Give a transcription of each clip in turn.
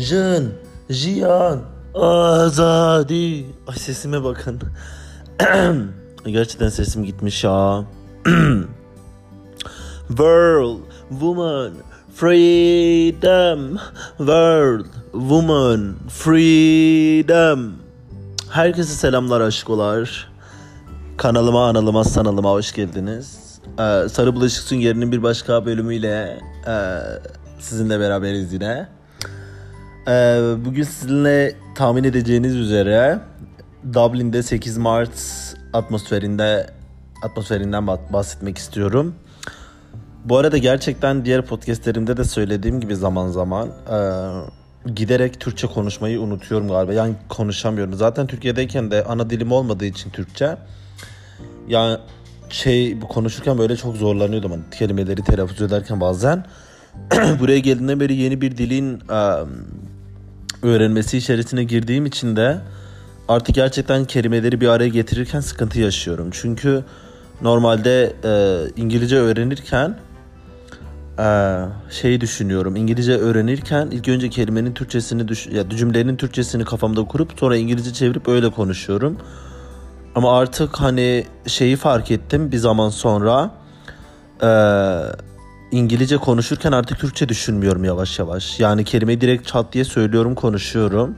Jın, Jiyan, Azadi. Ay sesime bakın. Gerçekten sesim gitmiş ya. World, woman, freedom. World, woman, freedom. Herkese selamlar aşkolar. Kanalıma, analıma, sanalıma hoş geldiniz. Ee, Sarı Bulaşık Süngeri'nin bir başka bölümüyle e, sizinle beraberiz yine. Ee, bugün sizinle tahmin edeceğiniz üzere Dublin'de 8 Mart atmosferinde atmosferinden bahsetmek istiyorum. Bu arada gerçekten diğer podcastlerimde de söylediğim gibi zaman zaman e, giderek Türkçe konuşmayı unutuyorum galiba. Yani konuşamıyorum. Zaten Türkiye'deyken de ana dilim olmadığı için Türkçe. Yani şey konuşurken böyle çok zorlanıyordum. Hani kelimeleri telaffuz ederken bazen. Buraya geldiğinden beri yeni bir dilin e, öğrenmesi içerisine girdiğim için de artık gerçekten kelimeleri bir araya getirirken sıkıntı yaşıyorum. Çünkü normalde e, İngilizce öğrenirken e, şeyi düşünüyorum. İngilizce öğrenirken ilk önce kelimenin Türkçesini düş ya cümlenin Türkçesini kafamda kurup sonra İngilizce çevirip öyle konuşuyorum. Ama artık hani şeyi fark ettim bir zaman sonra e, İngilizce konuşurken artık Türkçe düşünmüyorum yavaş yavaş. Yani kelimeyi direkt çat diye söylüyorum konuşuyorum.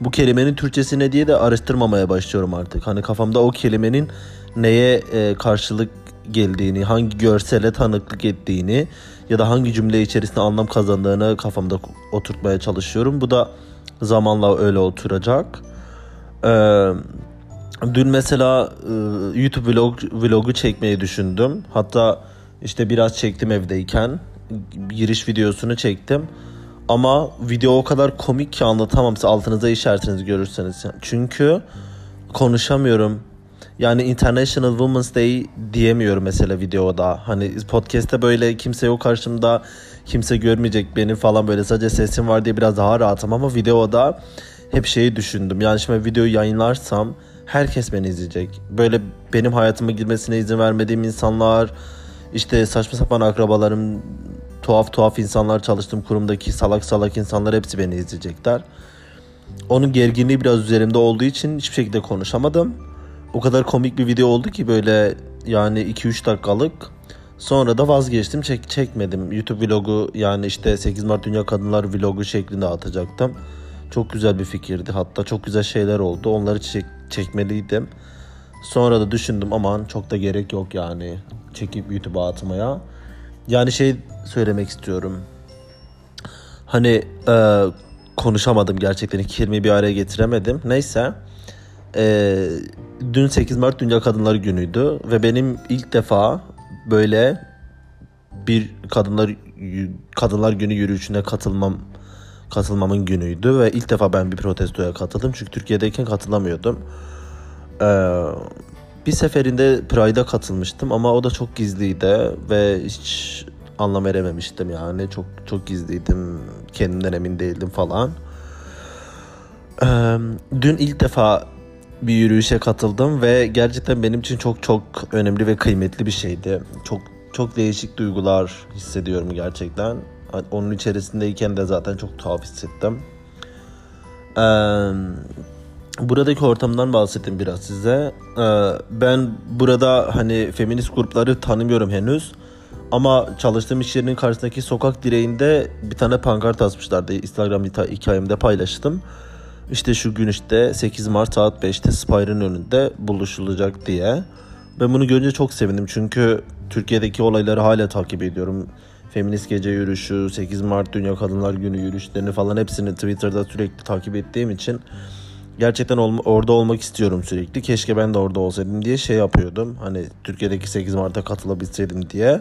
Bu kelimenin Türkçesi ne diye de araştırmamaya başlıyorum artık. Hani kafamda o kelimenin neye e, karşılık geldiğini, hangi görsele tanıklık ettiğini ya da hangi cümle içerisinde anlam kazandığını kafamda oturtmaya çalışıyorum. Bu da zamanla öyle oturacak. Ee, dün mesela e, YouTube vlog vlogu çekmeyi düşündüm. Hatta işte biraz çektim evdeyken. Giriş videosunu çektim. Ama video o kadar komik ki anlatamam size altınıza işaretinizi görürseniz. Çünkü konuşamıyorum. Yani International Women's Day diyemiyorum mesela videoda. Hani podcast'te böyle kimse yok karşımda. Kimse görmeyecek beni falan böyle sadece sesim var diye biraz daha rahatım ama videoda hep şeyi düşündüm. Yani şimdi videoyu yayınlarsam herkes beni izleyecek. Böyle benim hayatıma girmesine izin vermediğim insanlar, işte saçma sapan akrabalarım, tuhaf tuhaf insanlar çalıştığım kurumdaki salak salak insanlar hepsi beni izleyecekler. Onun gerginliği biraz üzerimde olduğu için hiçbir şekilde konuşamadım. O kadar komik bir video oldu ki böyle yani 2-3 dakikalık. Sonra da vazgeçtim çek çekmedim. YouTube vlogu yani işte 8 Mart Dünya Kadınlar vlogu şeklinde atacaktım. Çok güzel bir fikirdi. Hatta çok güzel şeyler oldu. Onları çek çekmeliydim. Sonra da düşündüm aman çok da gerek yok yani çekip YouTube'a atmaya. Yani şey söylemek istiyorum. Hani e, konuşamadım gerçekten iki kelimeyi bir araya getiremedim. Neyse. E, dün 8 Mart Dünya Kadınlar Günü'ydü ve benim ilk defa böyle bir kadınlar kadınlar günü yürüyüşüne katılmam katılmamın günüydü ve ilk defa ben bir protestoya katıldım çünkü Türkiye'deyken katılamıyordum. Ee, bir seferinde Pride'a katılmıştım ama o da çok gizliydi ve hiç anlam verememiştim yani. Çok çok gizliydim. Kendimden emin değildim falan. Ee, dün ilk defa bir yürüyüşe katıldım ve gerçekten benim için çok çok önemli ve kıymetli bir şeydi. Çok çok değişik duygular hissediyorum gerçekten. Onun içerisindeyken de zaten çok tuhaf hissettim. Ee, buradaki ortamdan bahsettim biraz size. Ee, ben burada hani feminist grupları tanımıyorum henüz. Ama çalıştığım iş yerinin karşısındaki sokak direğinde bir tane pankart asmışlardı. Instagram hikayemde paylaştım. İşte şu gün işte 8 Mart saat 5'te Spire'ın önünde buluşulacak diye. Ben bunu görünce çok sevindim çünkü Türkiye'deki olayları hala takip ediyorum. Feminist Gece Yürüyüşü, 8 Mart Dünya Kadınlar Günü yürüyüşlerini falan hepsini Twitter'da sürekli takip ettiğim için gerçekten ol- orada olmak istiyorum sürekli. Keşke ben de orada olsaydım diye şey yapıyordum. Hani Türkiye'deki 8 Mart'a katılabilseydim diye.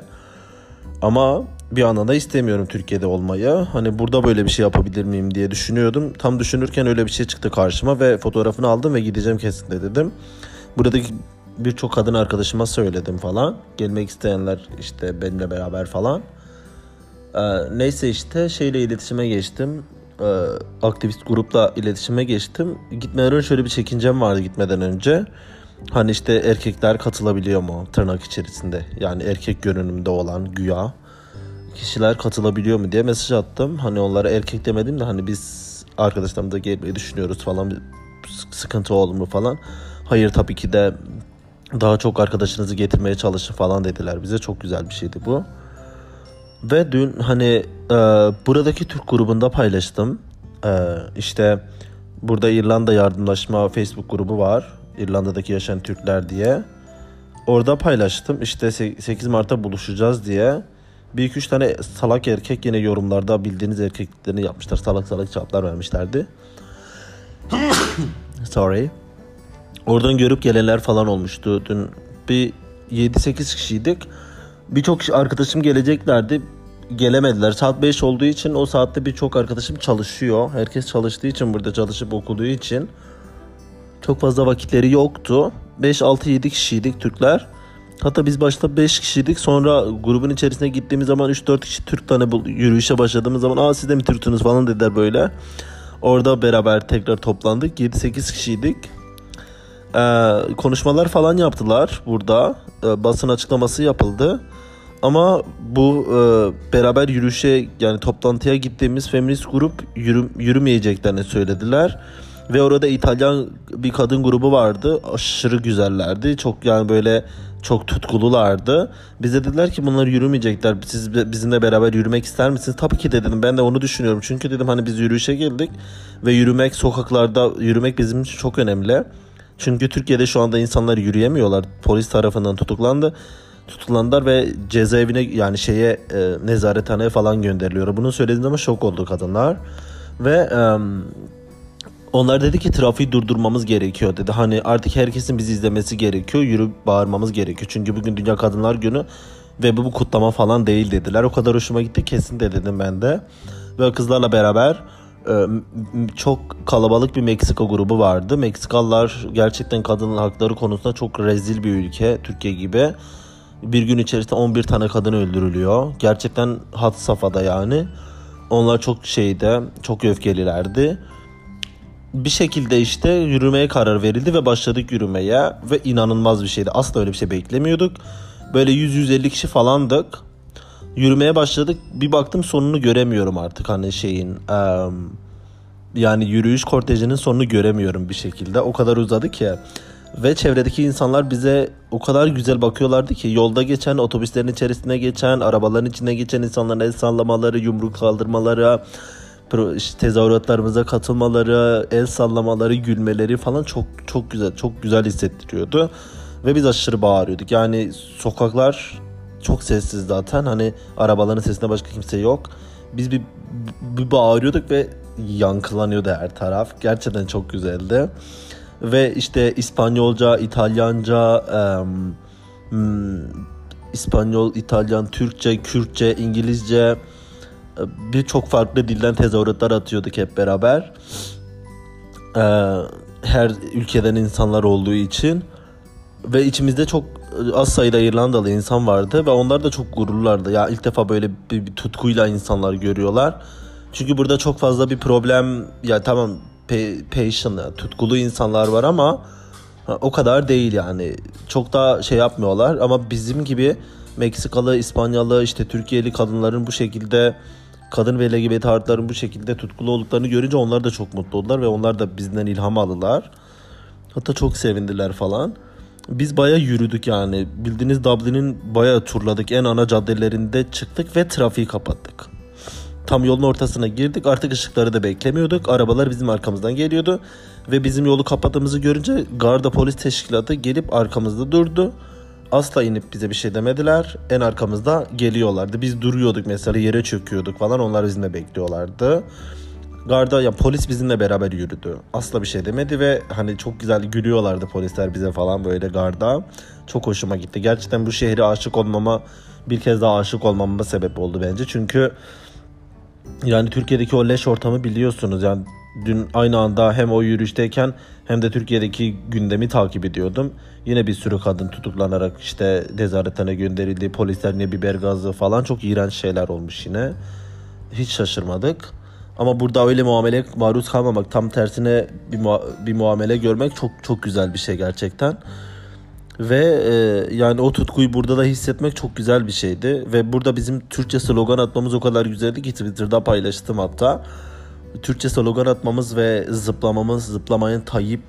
Ama bir yandan da istemiyorum Türkiye'de olmayı. Hani burada böyle bir şey yapabilir miyim diye düşünüyordum. Tam düşünürken öyle bir şey çıktı karşıma ve fotoğrafını aldım ve gideceğim kesinlikle dedim. Buradaki birçok kadın arkadaşıma söyledim falan. Gelmek isteyenler işte benimle beraber falan. Ee, neyse işte şeyle iletişime geçtim. Ee, aktivist grupla iletişime geçtim. Gitmeden önce şöyle bir çekincem vardı gitmeden önce. Hani işte erkekler katılabiliyor mu tırnak içerisinde? Yani erkek görünümde olan güya kişiler katılabiliyor mu diye mesaj attım. Hani onlara erkek demedim de hani biz arkadaşlarımıza gelmeyi düşünüyoruz falan. Sıkıntı olur mu falan. Hayır tabii ki de daha çok arkadaşınızı getirmeye çalışın falan dediler bize. Çok güzel bir şeydi bu. Ve dün hani e, buradaki Türk grubunda paylaştım. E, işte burada İrlanda Yardımlaşma Facebook grubu var. İrlanda'daki yaşayan Türkler diye. Orada paylaştım. İşte 8 Mart'ta buluşacağız diye. Bir iki üç tane salak erkek yine yorumlarda bildiğiniz erkeklerini yapmışlar. Salak salak cevaplar vermişlerdi. Sorry. Oradan görüp gelenler falan olmuştu. Dün bir 7-8 kişiydik. Birçok arkadaşım geleceklerdi. Gelemediler. Saat 5 olduğu için o saatte birçok arkadaşım çalışıyor. Herkes çalıştığı için burada çalışıp okuduğu için çok fazla vakitleri yoktu. 5-6-7 kişiydik Türkler. Hatta biz başta 5 kişiydik. Sonra grubun içerisine gittiğimiz zaman 3-4 kişi Türk tane yürüyüşe başladığımız zaman aa siz de mi Türksünüz falan dediler böyle. Orada beraber tekrar toplandık. 7-8 kişiydik. Ee, konuşmalar falan yaptılar burada. Ee, basın açıklaması yapıldı. Ama bu e, beraber yürüyüşe yani toplantıya gittiğimiz feminist grup yürü, yürümeyeceklerini söylediler. Ve orada İtalyan bir kadın grubu vardı. Aşırı güzellerdi. Çok yani böyle çok tutkululardı. Bize dediler ki bunlar yürümeyecekler. Siz bizimle beraber yürümek ister misiniz? Tabii ki dedim. Ben de onu düşünüyorum. Çünkü dedim hani biz yürüyüşe geldik ve yürümek sokaklarda yürümek bizim için çok önemli. Çünkü Türkiye'de şu anda insanlar yürüyemiyorlar. Polis tarafından tutuklandı. Tutuklandılar ve cezaevine yani şeye e, nezarethaneye falan gönderiliyor. Bunu söylediğim zaman şok oldu kadınlar. Ve e, onlar dedi ki trafiği durdurmamız gerekiyor dedi. Hani artık herkesin bizi izlemesi gerekiyor. Yürüp bağırmamız gerekiyor. Çünkü bugün Dünya Kadınlar Günü ve bu, bu kutlama falan değil dediler. O kadar hoşuma gitti kesin de dedim ben de. Ve kızlarla beraber e, çok kalabalık bir Meksika grubu vardı. Meksikalılar gerçekten kadın hakları konusunda çok rezil bir ülke Türkiye gibi. Bir gün içerisinde 11 tane kadın öldürülüyor. Gerçekten hat safhada yani. Onlar çok şeyde, çok öfkelilerdi bir şekilde işte yürümeye karar verildi ve başladık yürümeye ve inanılmaz bir şeydi. Asla öyle bir şey beklemiyorduk. Böyle 100-150 kişi falandık. Yürümeye başladık. Bir baktım sonunu göremiyorum artık hani şeyin yani yürüyüş kortejinin sonunu göremiyorum bir şekilde. O kadar uzadı ki. Ve çevredeki insanlar bize o kadar güzel bakıyorlardı ki yolda geçen, otobüslerin içerisine geçen, arabaların içine geçen insanların el sallamaları, yumruk kaldırmaları, tezahüratlarımıza katılmaları, el sallamaları, gülmeleri falan çok çok güzel, çok güzel hissettiriyordu. Ve biz aşırı bağırıyorduk. Yani sokaklar çok sessiz zaten. Hani arabaların sesinde başka kimse yok. Biz bir, bir bağırıyorduk ve yankılanıyordu her taraf. Gerçekten çok güzeldi. Ve işte İspanyolca, İtalyanca, um, İspanyol, İtalyan, Türkçe, Kürtçe, İngilizce, birçok farklı dilden tezahüratlar atıyorduk hep beraber. Ee, her ülkeden insanlar olduğu için ve içimizde çok az sayıda İrlandalı insan vardı ve onlar da çok gururlardı. Ya ilk defa böyle bir, bir tutkuyla insanlar görüyorlar. Çünkü burada çok fazla bir problem ya tamam passion tutkulu insanlar var ama o kadar değil yani. Çok da şey yapmıyorlar ama bizim gibi Meksikalı, İspanyalı, işte Türkiye'li kadınların bu şekilde kadın ve LGBT artıların bu şekilde tutkulu olduklarını görünce onlar da çok mutlu oldular ve onlar da bizden ilham aldılar. Hatta çok sevindiler falan. Biz baya yürüdük yani. Bildiğiniz Dublin'in baya turladık. En ana caddelerinde çıktık ve trafiği kapattık. Tam yolun ortasına girdik. Artık ışıkları da beklemiyorduk. Arabalar bizim arkamızdan geliyordu. Ve bizim yolu kapattığımızı görünce Garda Polis Teşkilatı gelip arkamızda durdu. Asla inip bize bir şey demediler. En arkamızda geliyorlardı. Biz duruyorduk mesela yere çöküyorduk falan. Onlar bizimle bekliyorlardı. Garda ya polis bizimle beraber yürüdü. Asla bir şey demedi ve hani çok güzel gülüyorlardı polisler bize falan böyle garda. Çok hoşuma gitti. Gerçekten bu şehre aşık olmama bir kez daha aşık olmama sebep oldu bence. Çünkü yani Türkiye'deki o leş ortamı biliyorsunuz. Yani dün aynı anda hem o yürüyüşteyken hem de Türkiye'deki gündemi takip ediyordum. Yine bir sürü kadın tutuklanarak işte nezaretine gönderildi. Polisler ne biber gazı falan çok iğrenç şeyler olmuş yine. Hiç şaşırmadık. Ama burada öyle muamele maruz kalmamak, tam tersine bir, mua- bir muamele görmek çok çok güzel bir şey gerçekten. Ve e, yani o tutkuyu burada da hissetmek çok güzel bir şeydi. Ve burada bizim Türkçe slogan atmamız o kadar güzeldi ki Twitter'da paylaştım hatta. Türkçe slogan atmamız ve zıplamamız, zıplamayın Tayyip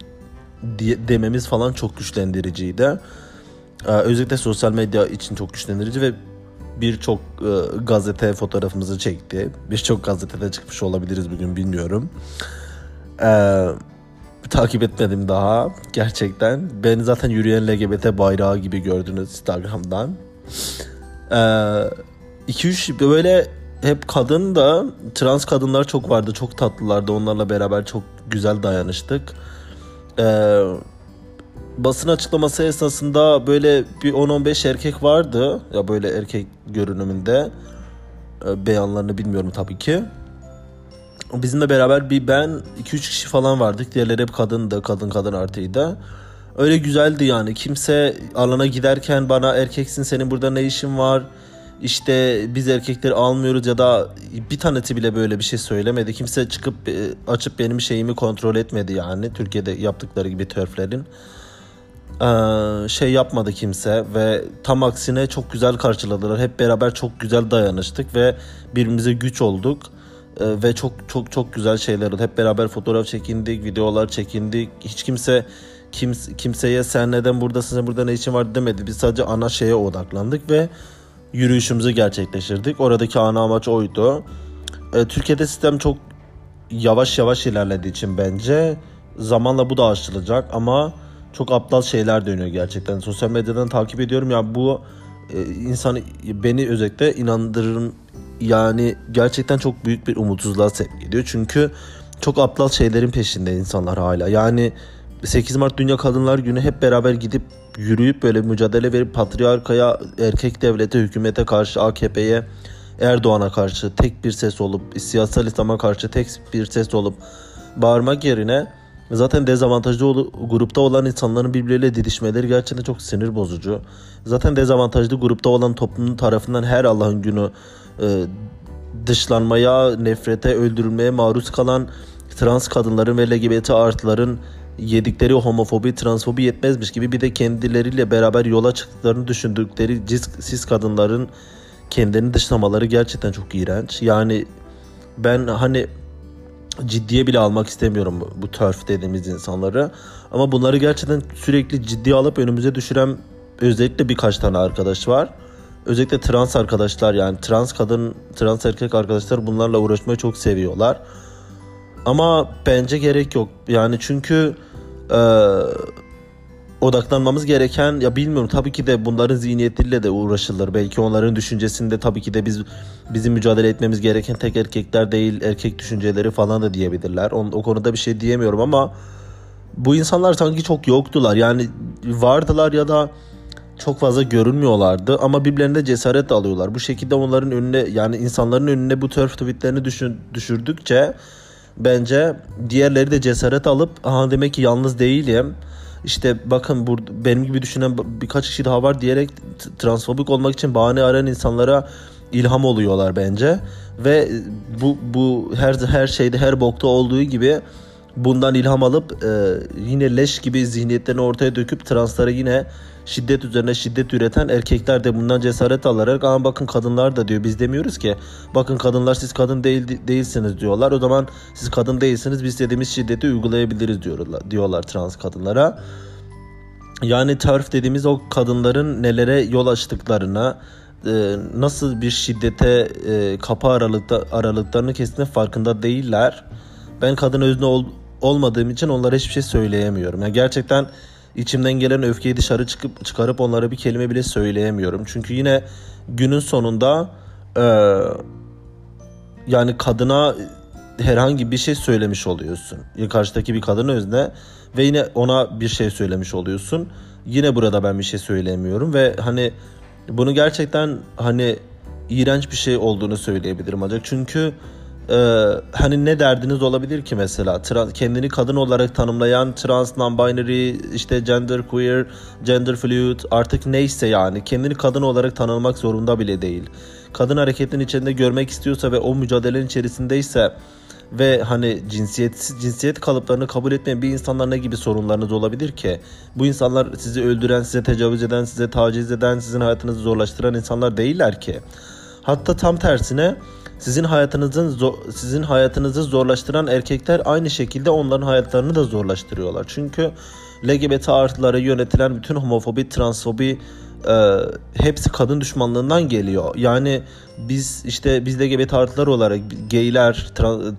diye, dememiz falan çok güçlendiriciydi. Ee, özellikle sosyal medya için çok güçlendirici ve birçok e, gazete fotoğrafımızı çekti. Birçok gazetede çıkmış olabiliriz bugün bilmiyorum. Ee, takip etmedim daha gerçekten. Ben zaten yürüyen LGBT bayrağı gibi gördünüz Instagram'dan. 2-3 ee, böyle hep kadın da trans kadınlar çok vardı. Çok tatlılardı. Onlarla beraber çok güzel dayanıştık. Ee, basın açıklaması esnasında böyle bir 10-15 erkek vardı. Ya böyle erkek görünümünde. Ee, beyanlarını bilmiyorum tabii ki. Bizimle beraber bir ben 2-3 kişi falan vardık. Diğerleri hep kadındı. Kadın kadın artıydı. Öyle güzeldi yani. Kimse alana giderken bana erkeksin senin burada ne işin var? İşte biz erkekleri almıyoruz ya da bir tanesi bile böyle bir şey söylemedi. Kimse çıkıp e, açıp benim şeyimi kontrol etmedi yani. Türkiye'de yaptıkları gibi törflerin. Ee, şey yapmadı kimse ve tam aksine çok güzel karşıladılar. Hep beraber çok güzel dayanıştık ve birbirimize güç olduk. Ee, ve çok çok çok güzel şeyler oldu. Hep beraber fotoğraf çekindik, videolar çekindik. Hiç kimse kimse, kimseye sen neden buradasın, sen burada ne için var demedi. Biz sadece ana şeye odaklandık ve yürüyüşümüzü gerçekleştirdik. Oradaki ana amaç oydu. Ee, Türkiye'de sistem çok yavaş yavaş ilerlediği için bence zamanla bu da aşılacak ama çok aptal şeyler dönüyor gerçekten. Sosyal medyadan takip ediyorum ya bu e, insan beni özellikle inandırırım yani gerçekten çok büyük bir umutsuzluğa sevk ediyor. Çünkü çok aptal şeylerin peşinde insanlar hala. Yani 8 Mart Dünya Kadınlar Günü hep beraber gidip yürüyüp böyle mücadele verip patriarkaya, erkek devlete, hükümete karşı, AKP'ye, Erdoğan'a karşı tek bir ses olup, siyasal İslam'a karşı tek bir ses olup bağırmak yerine zaten dezavantajlı grupta olan insanların birbirleriyle didişmeleri gerçekten çok sinir bozucu. Zaten dezavantajlı grupta olan toplumun tarafından her Allah'ın günü dışlanmaya, nefrete, öldürülmeye maruz kalan trans kadınların ve LGBT artıların yedikleri homofobi, transfobi yetmezmiş gibi bir de kendileriyle beraber yola çıktıklarını düşündükleri cis kadınların kendini dışlamaları gerçekten çok iğrenç. Yani ben hani ciddiye bile almak istemiyorum bu turf dediğimiz insanları. Ama bunları gerçekten sürekli ciddiye alıp önümüze düşüren özellikle birkaç tane arkadaş var. Özellikle trans arkadaşlar yani trans kadın, trans erkek arkadaşlar bunlarla uğraşmayı çok seviyorlar. Ama bence gerek yok. Yani çünkü e, odaklanmamız gereken ya bilmiyorum tabii ki de bunların zihniyetiyle de uğraşılır. Belki onların düşüncesinde tabii ki de biz bizim mücadele etmemiz gereken tek erkekler değil erkek düşünceleri falan da diyebilirler. O, o konuda bir şey diyemiyorum ama bu insanlar sanki çok yoktular. Yani vardılar ya da çok fazla görünmüyorlardı ama birbirlerinde cesaret alıyorlar. Bu şekilde onların önüne yani insanların önüne bu turf tweetlerini düşün, düşürdükçe bence diğerleri de cesaret alıp aha demek ki yalnız değilim. İşte bakın burada benim gibi düşünen birkaç kişi daha var diyerek transfobik olmak için bahane arayan insanlara ilham oluyorlar bence ve bu bu her her şeyde her bokta olduğu gibi bundan ilham alıp e, yine leş gibi zihniyetlerini ortaya döküp translara yine şiddet üzerine şiddet üreten erkekler de bundan cesaret alarak ama bakın kadınlar da diyor biz demiyoruz ki bakın kadınlar siz kadın değil değilsiniz diyorlar o zaman siz kadın değilsiniz biz dediğimiz şiddeti uygulayabiliriz diyorlar diyorlar trans kadınlara. Yani tarif dediğimiz o kadınların nelere yol açtıklarına e, nasıl bir şiddete e, kapı aralıkta aralıklarını kesinlikle farkında değiller. Ben kadın özne ol, olmadığım için onlara hiçbir şey söyleyemiyorum. Yani gerçekten içimden gelen öfkeyi dışarı çıkıp çıkarıp onlara bir kelime bile söyleyemiyorum. Çünkü yine günün sonunda e, yani kadına herhangi bir şey söylemiş oluyorsun. Ya karşıdaki bir kadın özne ve yine ona bir şey söylemiş oluyorsun. Yine burada ben bir şey söylemiyorum ve hani bunu gerçekten hani iğrenç bir şey olduğunu söyleyebilirim ancak çünkü e, hani ne derdiniz olabilir ki mesela trans, kendini kadın olarak tanımlayan trans, non-binary, işte gender queer, gender fluid artık neyse yani kendini kadın olarak tanımlamak zorunda bile değil. Kadın hareketinin içinde görmek istiyorsa ve o mücadelenin içerisindeyse ve hani cinsiyet cinsiyet kalıplarını kabul etmeyen bir insanlar ne gibi sorunlarınız olabilir ki? Bu insanlar sizi öldüren, size tecavüz eden, size taciz eden, sizin hayatınızı zorlaştıran insanlar değiller ki. Hatta tam tersine sizin hayatınızın sizin hayatınızı zorlaştıran erkekler aynı şekilde onların hayatlarını da zorlaştırıyorlar. Çünkü LGBT artıları yönetilen bütün homofobi, transfobi e, hepsi kadın düşmanlığından geliyor. Yani biz işte biz LGBT artılar olarak gayler,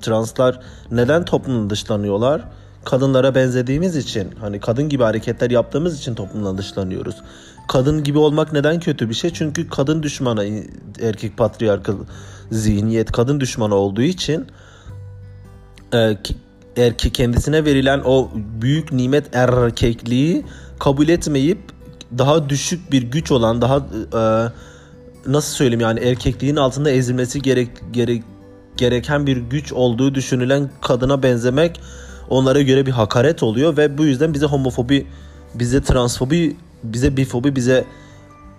translar neden toplumdan dışlanıyorlar? Kadınlara benzediğimiz için, hani kadın gibi hareketler yaptığımız için toplumdan dışlanıyoruz. Kadın gibi olmak neden kötü bir şey? Çünkü kadın düşmanı, erkek patriarkal zihniyet kadın düşmanı olduğu için e, erkek kendisine verilen o büyük nimet erkekliği kabul etmeyip daha düşük bir güç olan daha e, nasıl söyleyeyim yani erkekliğin altında ezilmesi gerek, gerek gereken bir güç olduğu düşünülen kadına benzemek onlara göre bir hakaret oluyor ve bu yüzden bize homofobi, bize transfobi, bize bifobi, bize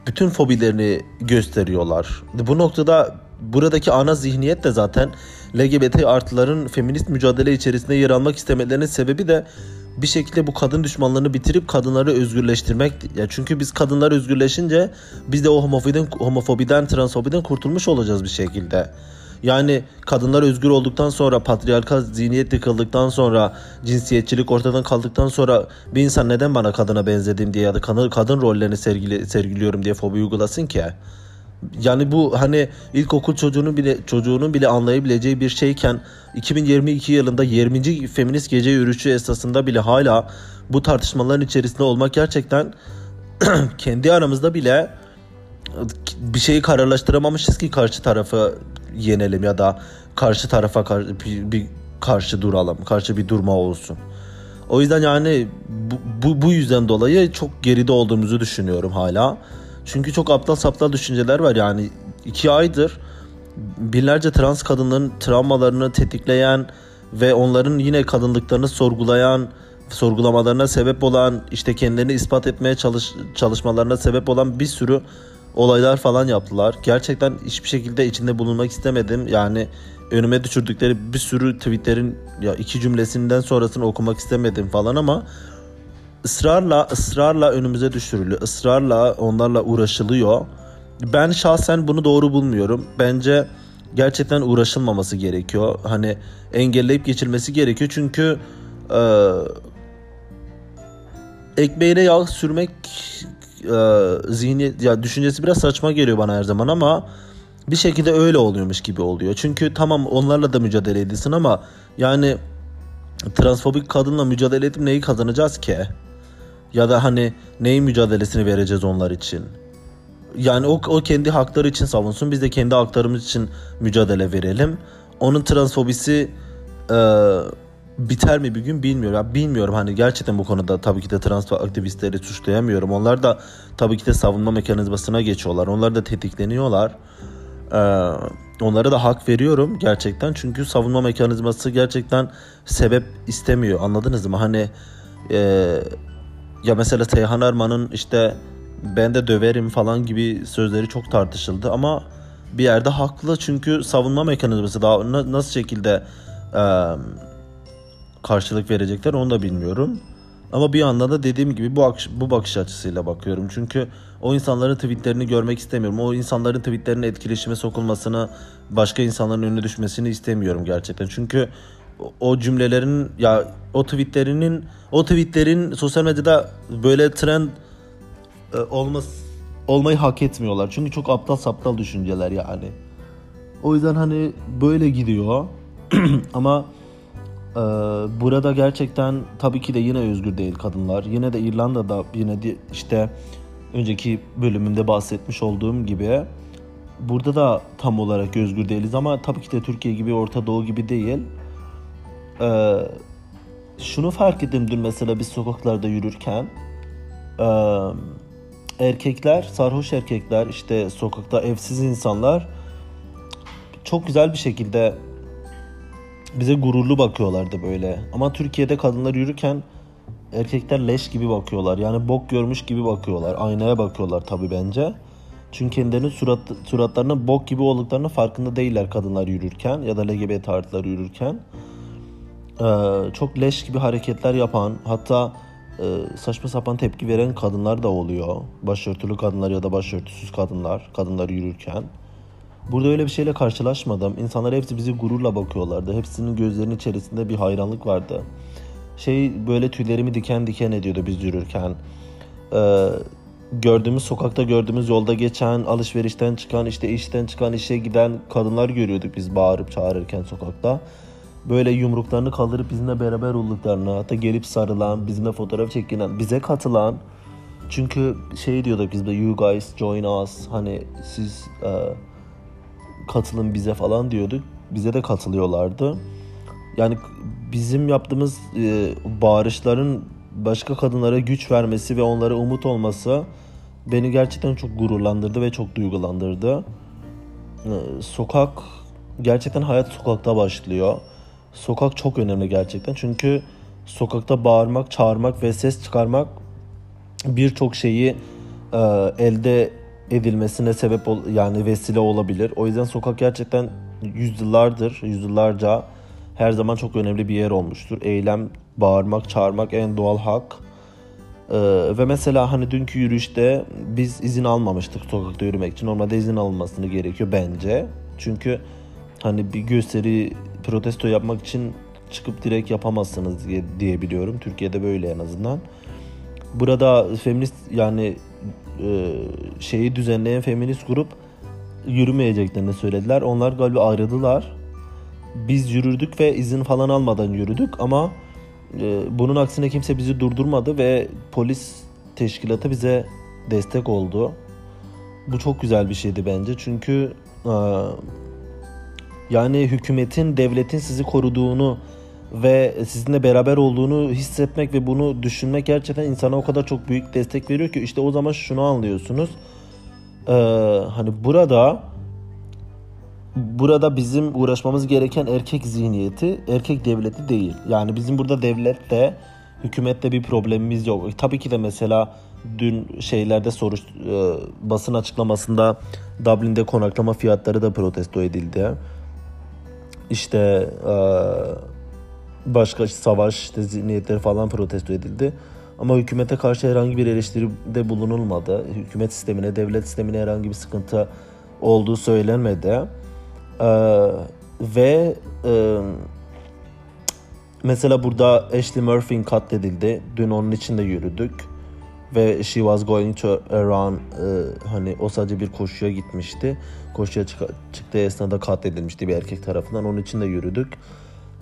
bütün fobilerini gösteriyorlar. Bu noktada buradaki ana zihniyet de zaten LGBT artıların feminist mücadele içerisinde yer almak istemelerinin sebebi de bir şekilde bu kadın düşmanlığını bitirip kadınları özgürleştirmek. Ya çünkü biz kadınlar özgürleşince biz de o homofobiden, homofobiden, transfobiden kurtulmuş olacağız bir şekilde. Yani kadınlar özgür olduktan sonra, patriarkal zihniyet yıkıldıktan sonra, cinsiyetçilik ortadan kaldıktan sonra bir insan neden bana kadına benzedim diye ya da kadın, kadın rollerini sergili, sergiliyorum diye fobi uygulasın ki? Yani bu hani ilkokul çocuğunun bile çocuğunun bile anlayabileceği bir şeyken 2022 yılında 20. feminist gece yürüyüşü esasında bile hala bu tartışmaların içerisinde olmak gerçekten kendi aramızda bile bir şeyi kararlaştıramamışız ki karşı tarafı yenelim ya da karşı tarafa karşı bir, bir karşı duralım, karşı bir durma olsun. O yüzden yani bu, bu, bu yüzden dolayı çok geride olduğumuzu düşünüyorum hala. Çünkü çok aptal saptal düşünceler var yani. iki aydır binlerce trans kadınların travmalarını tetikleyen ve onların yine kadınlıklarını sorgulayan, sorgulamalarına sebep olan, işte kendilerini ispat etmeye çalış, çalışmalarına sebep olan bir sürü olaylar falan yaptılar. Gerçekten hiçbir şekilde içinde bulunmak istemedim. Yani önüme düşürdükleri bir sürü tweetlerin ya iki cümlesinden sonrasını okumak istemedim falan ama ısrarla ısrarla önümüze düşürülüyor. Israrla onlarla uğraşılıyor. Ben şahsen bunu doğru bulmuyorum. Bence gerçekten uğraşılmaması gerekiyor. Hani engelleyip geçilmesi gerekiyor. Çünkü e, ekmeğine yağ sürmek e, zihni ya düşüncesi biraz saçma geliyor bana her zaman ama bir şekilde öyle oluyormuş gibi oluyor. Çünkü tamam onlarla da mücadele edilsin ama yani transfobik kadınla mücadele edip neyi kazanacağız ki? Ya da hani neyin mücadelesini vereceğiz onlar için? Yani o, o kendi hakları için savunsun. Biz de kendi haklarımız için mücadele verelim. Onun transfobisi e, biter mi bir gün bilmiyorum. Ya bilmiyorum hani gerçekten bu konuda tabii ki de trans aktivistleri suçlayamıyorum. Onlar da tabii ki de savunma mekanizmasına geçiyorlar. Onlar da tetikleniyorlar. Ee, onlara da hak veriyorum gerçekten. Çünkü savunma mekanizması gerçekten sebep istemiyor. Anladınız mı? Hani e, ya mesela Seyhan Erman'ın işte ben de döverim falan gibi sözleri çok tartışıldı ama bir yerde haklı çünkü savunma mekanizması daha nasıl şekilde e, karşılık verecekler onu da bilmiyorum. Ama bir yandan da dediğim gibi bu, bu bakış açısıyla bakıyorum. Çünkü o insanların tweetlerini görmek istemiyorum. O insanların tweetlerinin etkileşime sokulmasını, başka insanların önüne düşmesini istemiyorum gerçekten. Çünkü o cümlelerin ya o tweetlerinin o tweetlerin sosyal medyada böyle trend e, olması olmayı hak etmiyorlar. Çünkü çok aptal saptal düşünceler yani. O yüzden hani böyle gidiyor. Ama e, burada gerçekten tabii ki de yine özgür değil kadınlar. Yine de İrlanda'da yine de işte önceki bölümümde bahsetmiş olduğum gibi burada da tam olarak özgür değiliz ama tabii ki de Türkiye gibi Orta Doğu gibi değil. Ee, şunu fark ettim dün mesela biz sokaklarda yürürken e, erkekler, sarhoş erkekler işte sokakta evsiz insanlar çok güzel bir şekilde bize gururlu bakıyorlardı böyle. Ama Türkiye'de kadınlar yürürken erkekler leş gibi bakıyorlar. Yani bok görmüş gibi bakıyorlar. Aynaya bakıyorlar tabii bence. Çünkü kendilerinin surat, suratlarının bok gibi olduklarını farkında değiller kadınlar yürürken ya da LGBT artılar yürürken. Ee, çok leş gibi hareketler yapan hatta e, saçma sapan tepki veren kadınlar da oluyor. Başörtülü kadınlar ya da başörtüsüz kadınlar, kadınlar yürürken. Burada öyle bir şeyle karşılaşmadım. İnsanlar hepsi bizi gururla bakıyorlardı. Hepsinin gözlerinin içerisinde bir hayranlık vardı. Şey böyle tüylerimi diken diken ediyordu biz yürürken. Ee, gördüğümüz sokakta gördüğümüz yolda geçen alışverişten çıkan işte işten çıkan işe giden kadınlar görüyorduk biz bağırıp çağırırken sokakta. Böyle yumruklarını kaldırıp bizimle beraber olduklarını hatta gelip sarılan bizimle fotoğraf çekilen bize katılan çünkü şey diyorduk biz de you guys join us hani siz e, katılın bize falan diyorduk bize de katılıyorlardı yani bizim yaptığımız e, bağırışların başka kadınlara güç vermesi ve onlara umut olması beni gerçekten çok gururlandırdı ve çok duygulandırdı. E, sokak gerçekten hayat sokakta başlıyor. Sokak çok önemli gerçekten çünkü sokakta bağırmak, çağırmak ve ses çıkarmak birçok şeyi e, elde edilmesine sebep ol, yani vesile olabilir. O yüzden sokak gerçekten yüzyıllardır, yüzyıllarca her zaman çok önemli bir yer olmuştur. Eylem, bağırmak, çağırmak en doğal hak. Ee, ve mesela hani dünkü yürüyüşte biz izin almamıştık sokakta yürümek için. Normalde izin alınmasını gerekiyor bence. Çünkü hani bir gösteri protesto yapmak için çıkıp direkt yapamazsınız diye, diye biliyorum. Türkiye'de böyle en azından. Burada feminist yani şeyi düzenleyen feminist grup yürümeyeceklerini söylediler. Onlar galiba ayrıldılar biz yürüdük ve izin falan almadan yürüdük ama e, bunun aksine kimse bizi durdurmadı ve polis teşkilatı bize destek oldu. Bu çok güzel bir şeydi bence çünkü e, yani hükümetin, devletin sizi koruduğunu ve sizinle beraber olduğunu hissetmek ve bunu düşünmek gerçekten insana o kadar çok büyük destek veriyor ki işte o zaman şunu anlıyorsunuz. Ee, hani burada burada bizim uğraşmamız gereken erkek zihniyeti, erkek devleti değil. Yani bizim burada devlette, hükümette bir problemimiz yok. Tabii ki de mesela dün şeylerde soru e, basın açıklamasında Dublin'de konaklama fiyatları da protesto edildi. İşte e, başka savaş işte zihniyetleri falan protesto edildi. Ama hükümete karşı herhangi bir eleştiride bulunulmadı. Hükümet sistemine, devlet sistemine herhangi bir sıkıntı olduğu söylenmedi. Ee, ve e, mesela burada Ashley Murphy katledildi. Dün onun için de yürüdük. Ve she was going to run e, hani o sadece bir koşuya gitmişti. Koşuya çık çıktığı esnada katledilmişti bir erkek tarafından. Onun için de yürüdük.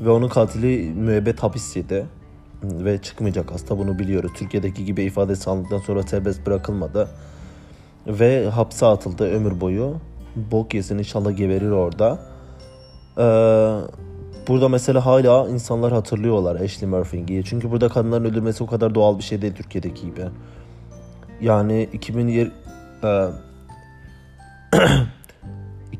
Ve onun katili müebbet hapis yedi. Ve çıkmayacak hasta bunu biliyoruz. Türkiye'deki gibi ifade alındıktan sonra serbest bırakılmadı. Ve hapse atıldı ömür boyu bok yesin inşallah geberir orada. Ee, burada mesela hala insanlar hatırlıyorlar Ashley Murphy'yi. Çünkü burada kadınların öldürmesi o kadar doğal bir şey değil Türkiye'deki gibi. Yani 2020 e,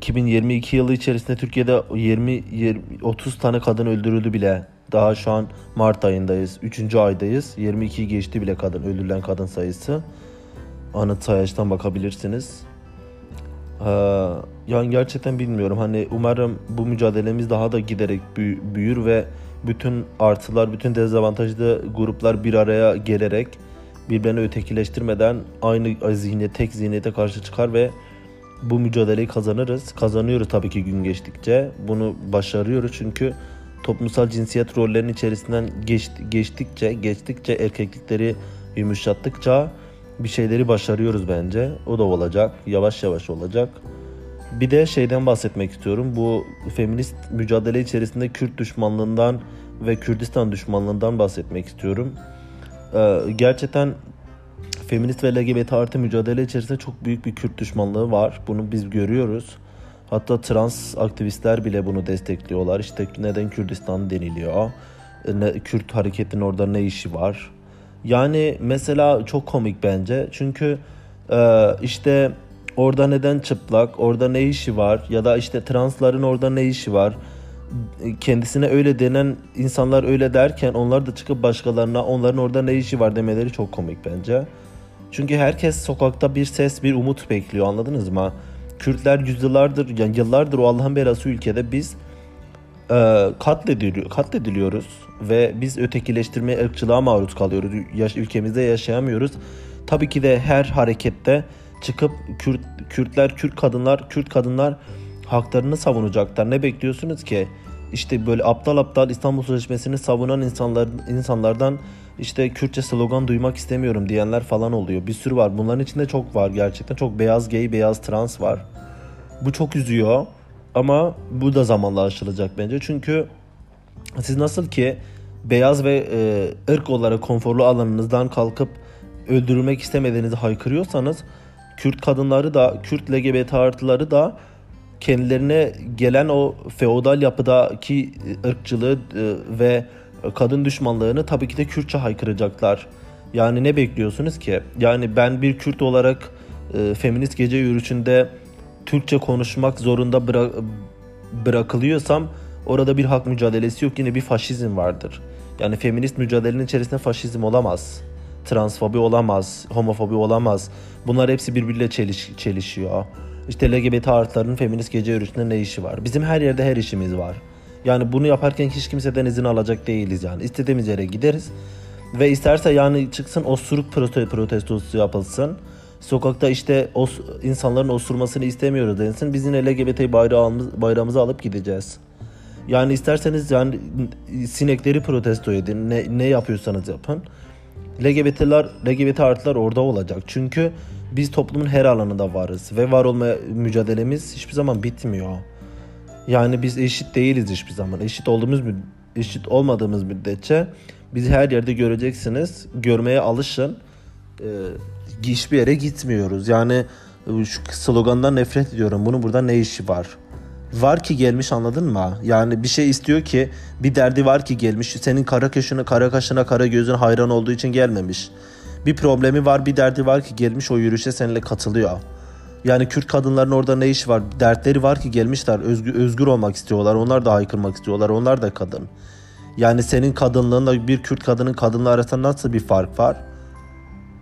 2022 yılı içerisinde Türkiye'de 20, 20 30 tane kadın öldürüldü bile. Daha şu an Mart ayındayız. 3. aydayız. 22 geçti bile kadın öldürülen kadın sayısı. Anıt sayaçtan bakabilirsiniz. Ee, yani gerçekten bilmiyorum. Hani umarım bu mücadelemiz daha da giderek büyür ve bütün artılar, bütün dezavantajlı gruplar bir araya gelerek birbirini ötekileştirmeden aynı zihniyet, tek zihniyete karşı çıkar ve bu mücadeleyi kazanırız. Kazanıyoruz tabii ki gün geçtikçe. Bunu başarıyoruz çünkü toplumsal cinsiyet rollerinin içerisinden geç, geçtikçe, geçtikçe erkeklikleri yumuşattıkça bir şeyleri başarıyoruz bence. O da olacak. Yavaş yavaş olacak. Bir de şeyden bahsetmek istiyorum. Bu feminist mücadele içerisinde Kürt düşmanlığından ve Kürdistan düşmanlığından bahsetmek istiyorum. Ee, gerçekten feminist ve LGBT artı mücadele içerisinde çok büyük bir Kürt düşmanlığı var. Bunu biz görüyoruz. Hatta trans aktivistler bile bunu destekliyorlar. İşte neden Kürdistan deniliyor? Ne, Kürt hareketinin orada ne işi var? Yani mesela çok komik bence. Çünkü e, işte orada neden çıplak, orada ne işi var ya da işte transların orada ne işi var? Kendisine öyle denen insanlar öyle derken onlar da çıkıp başkalarına onların orada ne işi var demeleri çok komik bence. Çünkü herkes sokakta bir ses, bir umut bekliyor anladınız mı? Kürtler yüzyıllardır, yani yıllardır o Allah'ın belası ülkede biz e, katlediliyor, katlediliyoruz ve biz ötekileştirmeye, ırkçılığa maruz kalıyoruz. Yaş, ülkemizde yaşayamıyoruz. Tabii ki de her harekette çıkıp Kürt, Kürtler, Kürt kadınlar, Kürt kadınlar haklarını savunacaklar. Ne bekliyorsunuz ki? İşte böyle aptal aptal İstanbul Sözleşmesi'ni savunan insanlar insanlardan işte Kürtçe slogan duymak istemiyorum diyenler falan oluyor. Bir sürü var. Bunların içinde çok var gerçekten. Çok beyaz gay, beyaz trans var. Bu çok üzüyor. Ama bu da zamanla aşılacak bence. Çünkü siz nasıl ki beyaz ve e, ırk olarak konforlu alanınızdan kalkıp öldürülmek istemediğinizi haykırıyorsanız Kürt kadınları da Kürt LGBT artıları da kendilerine gelen o feodal yapıdaki ırkçılığı e, ve kadın düşmanlığını tabii ki de Kürtçe haykıracaklar. Yani ne bekliyorsunuz ki? Yani ben bir Kürt olarak e, feminist gece yürüyüşünde Türkçe konuşmak zorunda bıra- bırakılıyorsam orada bir hak mücadelesi yok yine bir faşizm vardır. Yani feminist mücadelenin içerisinde faşizm olamaz. Transfobi olamaz, homofobi olamaz. Bunlar hepsi birbiriyle çeliş, çelişiyor. İşte LGBT artıların feminist gece yürüyüşünde ne işi var? Bizim her yerde her işimiz var. Yani bunu yaparken hiç kimseden izin alacak değiliz yani. İstediğimiz yere gideriz. Ve isterse yani çıksın osuruk protestosu yapılsın. Sokakta işte os, insanların osurmasını istemiyoruz densin. Biz yine LGBT bayrağımız, bayrağımızı alıp gideceğiz. Yani isterseniz yani sinekleri protesto edin. Ne, ne yapıyorsanız yapın. LGBT'ler, LGBT artılar orada olacak. Çünkü biz toplumun her alanında varız ve var olma mücadelemiz hiçbir zaman bitmiyor. Yani biz eşit değiliz hiçbir zaman. Eşit olduğumuz eşit olmadığımız müddetçe bizi her yerde göreceksiniz. Görmeye alışın. Ee, hiçbir yere gitmiyoruz. Yani şu slogandan nefret ediyorum. Bunun burada ne işi var? Var ki gelmiş anladın mı? Yani bir şey istiyor ki bir derdi var ki gelmiş. Senin kara kaşına, kara kaşına, kara gözün hayran olduğu için gelmemiş. Bir problemi var, bir derdi var ki gelmiş o yürüyüşe seninle katılıyor. Yani Kürt kadınların orada ne iş var? Dertleri var ki gelmişler. Özgür, özgür olmak istiyorlar. Onlar da haykırmak istiyorlar. Onlar da kadın. Yani senin kadınlığınla bir Kürt kadının kadınlığı arasında nasıl bir fark var?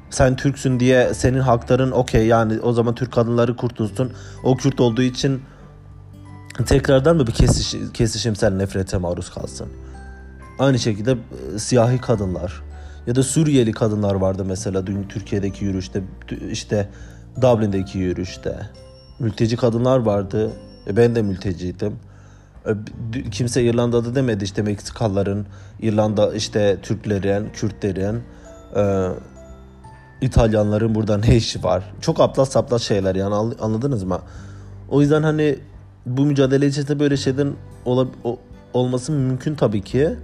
Sen Türksün diye senin hakların okey yani o zaman Türk kadınları kurtulsun. O Kürt olduğu için tekrardan mı bir kesiş, kesişimsel nefrete maruz kalsın? Aynı şekilde e, siyahi kadınlar ya da Suriyeli kadınlar vardı mesela dün Türkiye'deki yürüyüşte işte Dublin'deki yürüyüşte. Mülteci kadınlar vardı. E ben de mülteciydim. E, kimse İrlanda'da demedi işte Meksikalıların, İrlanda işte Türklerin, Kürtlerin, e, İtalyanların burada ne işi var? Çok aptal saptal şeyler yani anladınız mı? O yüzden hani bu mücadele içerisinde böyle şeylerin ol, olması mümkün tabii ki.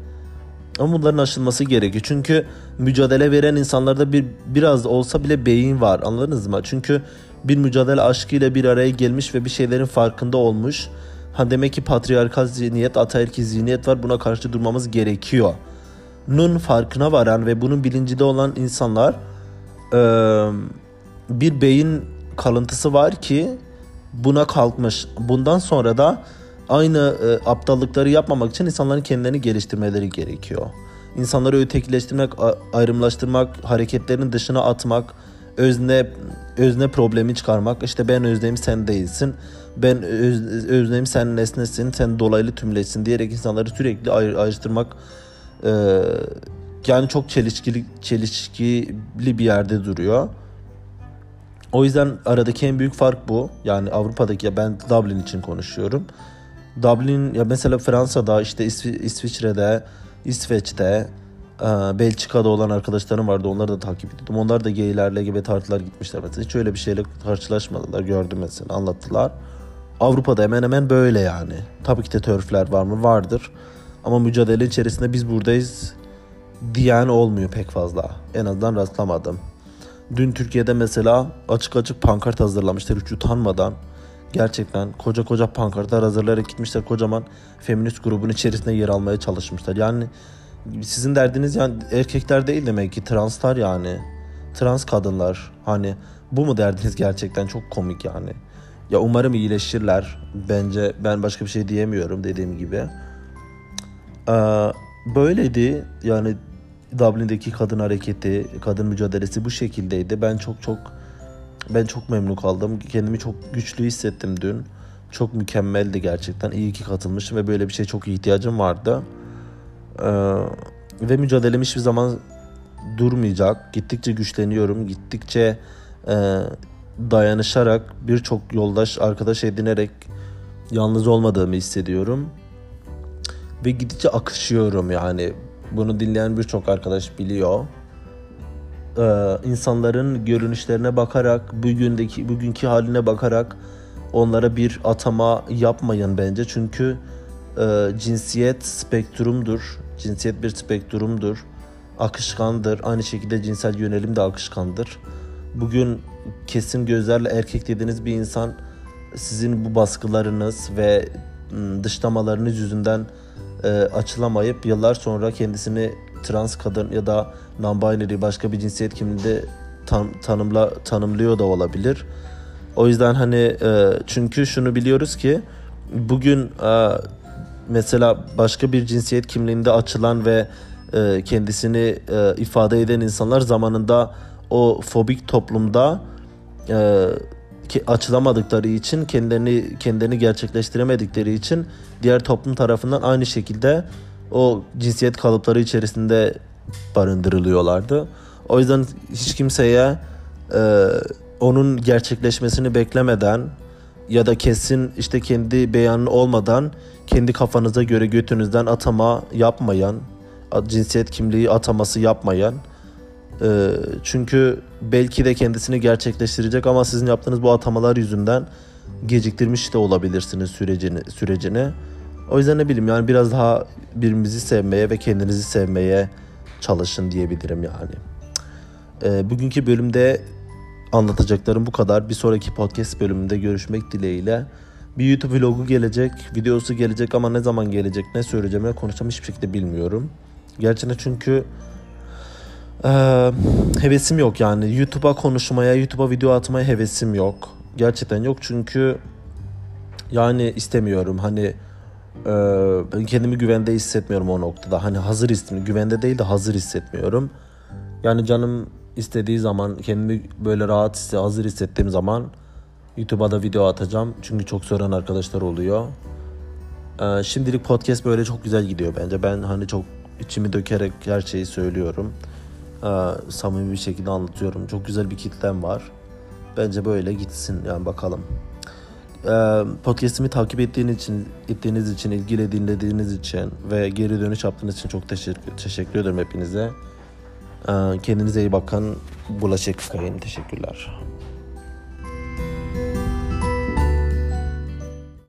Ama bunların aşılması gerekiyor. Çünkü mücadele veren insanlarda bir biraz olsa bile beyin var. Anladınız mı? Çünkü bir mücadele aşkıyla bir araya gelmiş ve bir şeylerin farkında olmuş. Ha demek ki patriarkal zihniyet, ataerkil zihniyet var. Buna karşı durmamız gerekiyor. Nun farkına varan ve bunun bilincinde olan insanlar bir beyin kalıntısı var ki buna kalkmış. Bundan sonra da aynı e, aptallıkları yapmamak için insanların kendilerini geliştirmeleri gerekiyor. İnsanları ötekileştirmek, ayrımlaştırmak, hareketlerin dışına atmak, özne özne problemi çıkarmak. İşte ben özneyim sen değilsin. Ben öz, özneyim sen nesnesin, sen dolaylı tümlesin diyerek insanları sürekli ayr, ayrıştırmak e, yani çok çelişkili çelişkili bir yerde duruyor. O yüzden aradaki en büyük fark bu. Yani Avrupa'daki ya ben Dublin için konuşuyorum. Dublin ya mesela Fransa'da işte İsvi- İsviçre'de, İsveç'te, e, Belçika'da olan arkadaşlarım vardı. Onları da takip ediyordum. Onlar da gaylerle gibi tartılar gitmişler mesela. Hiç öyle bir şeyle karşılaşmadılar. Gördüm mesela anlattılar. Avrupa'da hemen hemen böyle yani. Tabii ki de törfler var mı? Vardır. Ama mücadele içerisinde biz buradayız diyen olmuyor pek fazla. En azından rastlamadım. Dün Türkiye'de mesela açık açık pankart hazırlamışlar hiç utanmadan. Gerçekten koca koca pankartlar hazırlayarak gitmişler kocaman feminist grubun içerisinde yer almaya çalışmışlar. Yani sizin derdiniz yani erkekler değil demek ki translar yani. Trans kadınlar hani bu mu derdiniz gerçekten çok komik yani. Ya umarım iyileşirler. Bence ben başka bir şey diyemiyorum dediğim gibi. Ee, böyleydi yani Dublin'deki kadın hareketi, kadın mücadelesi bu şekildeydi. Ben çok çok ben çok memnun kaldım. Kendimi çok güçlü hissettim dün. Çok mükemmeldi gerçekten. İyi ki katılmışım ve böyle bir şey çok ihtiyacım vardı. Ee, ve mücadelem hiçbir zaman durmayacak. Gittikçe güçleniyorum. Gittikçe e, dayanışarak birçok yoldaş, arkadaş edinerek yalnız olmadığımı hissediyorum. Ve gidince akışıyorum yani. Bunu dinleyen birçok arkadaş biliyor. Ee, insanların görünüşlerine bakarak, bugündeki bugünkü haline bakarak onlara bir atama yapmayın bence. Çünkü e, cinsiyet spektrumdur. Cinsiyet bir spektrumdur. Akışkandır. Aynı şekilde cinsel yönelim de akışkandır. Bugün kesin gözlerle erkek dediğiniz bir insan sizin bu baskılarınız ve dışlamalarınız yüzünden e, açılamayıp yıllar sonra kendisini trans kadın ya da non-binary başka bir cinsiyet kimliğinde tan tanımla tanımlıyor da olabilir. O yüzden hani e, çünkü şunu biliyoruz ki bugün e, mesela başka bir cinsiyet kimliğinde açılan ve e, kendisini e, ifade eden insanlar zamanında o fobik toplumda e, açılamadıkları için kendilerini kendilerini gerçekleştiremedikleri için diğer toplum tarafından aynı şekilde o cinsiyet kalıpları içerisinde barındırılıyorlardı. O yüzden hiç kimseye e, onun gerçekleşmesini beklemeden ya da kesin işte kendi beyanı olmadan kendi kafanıza göre götünüzden atama yapmayan, cinsiyet kimliği ataması yapmayan e, çünkü belki de kendisini gerçekleştirecek ama sizin yaptığınız bu atamalar yüzünden geciktirmiş de olabilirsiniz sürecini sürecini. O yüzden ne bileyim yani biraz daha birbirimizi sevmeye ve kendinizi sevmeye çalışın diyebilirim yani. E, bugünkü bölümde anlatacaklarım bu kadar. Bir sonraki podcast bölümünde görüşmek dileğiyle. Bir YouTube vlogu gelecek, videosu gelecek ama ne zaman gelecek, ne söyleyeceğim, ne konuşacağım hiçbir şekilde bilmiyorum. Gerçekten çünkü e, hevesim yok yani. YouTube'a konuşmaya, YouTube'a video atmaya hevesim yok. Gerçekten yok çünkü yani istemiyorum. Hani e, kendimi güvende hissetmiyorum o noktada. Hani hazır hissetmiyorum. Güvende değil de hazır hissetmiyorum. Yani canım istediği zaman kendimi böyle rahat hisse, hazır hissettiğim zaman YouTube'a da video atacağım. Çünkü çok soran arkadaşlar oluyor. Ee, şimdilik podcast böyle çok güzel gidiyor bence. Ben hani çok içimi dökerek her şeyi söylüyorum. Ee, samimi bir şekilde anlatıyorum. Çok güzel bir kitlem var. Bence böyle gitsin yani bakalım. Ee, podcast'imi takip ettiğiniz için, ettiğiniz için, ilgili dinlediğiniz için ve geri dönüş yaptığınız için çok teşekkür, teşekkür ederim hepinize. Ee, kendinize iyi bakın. Bulaşık yıkayın. Teşekkürler.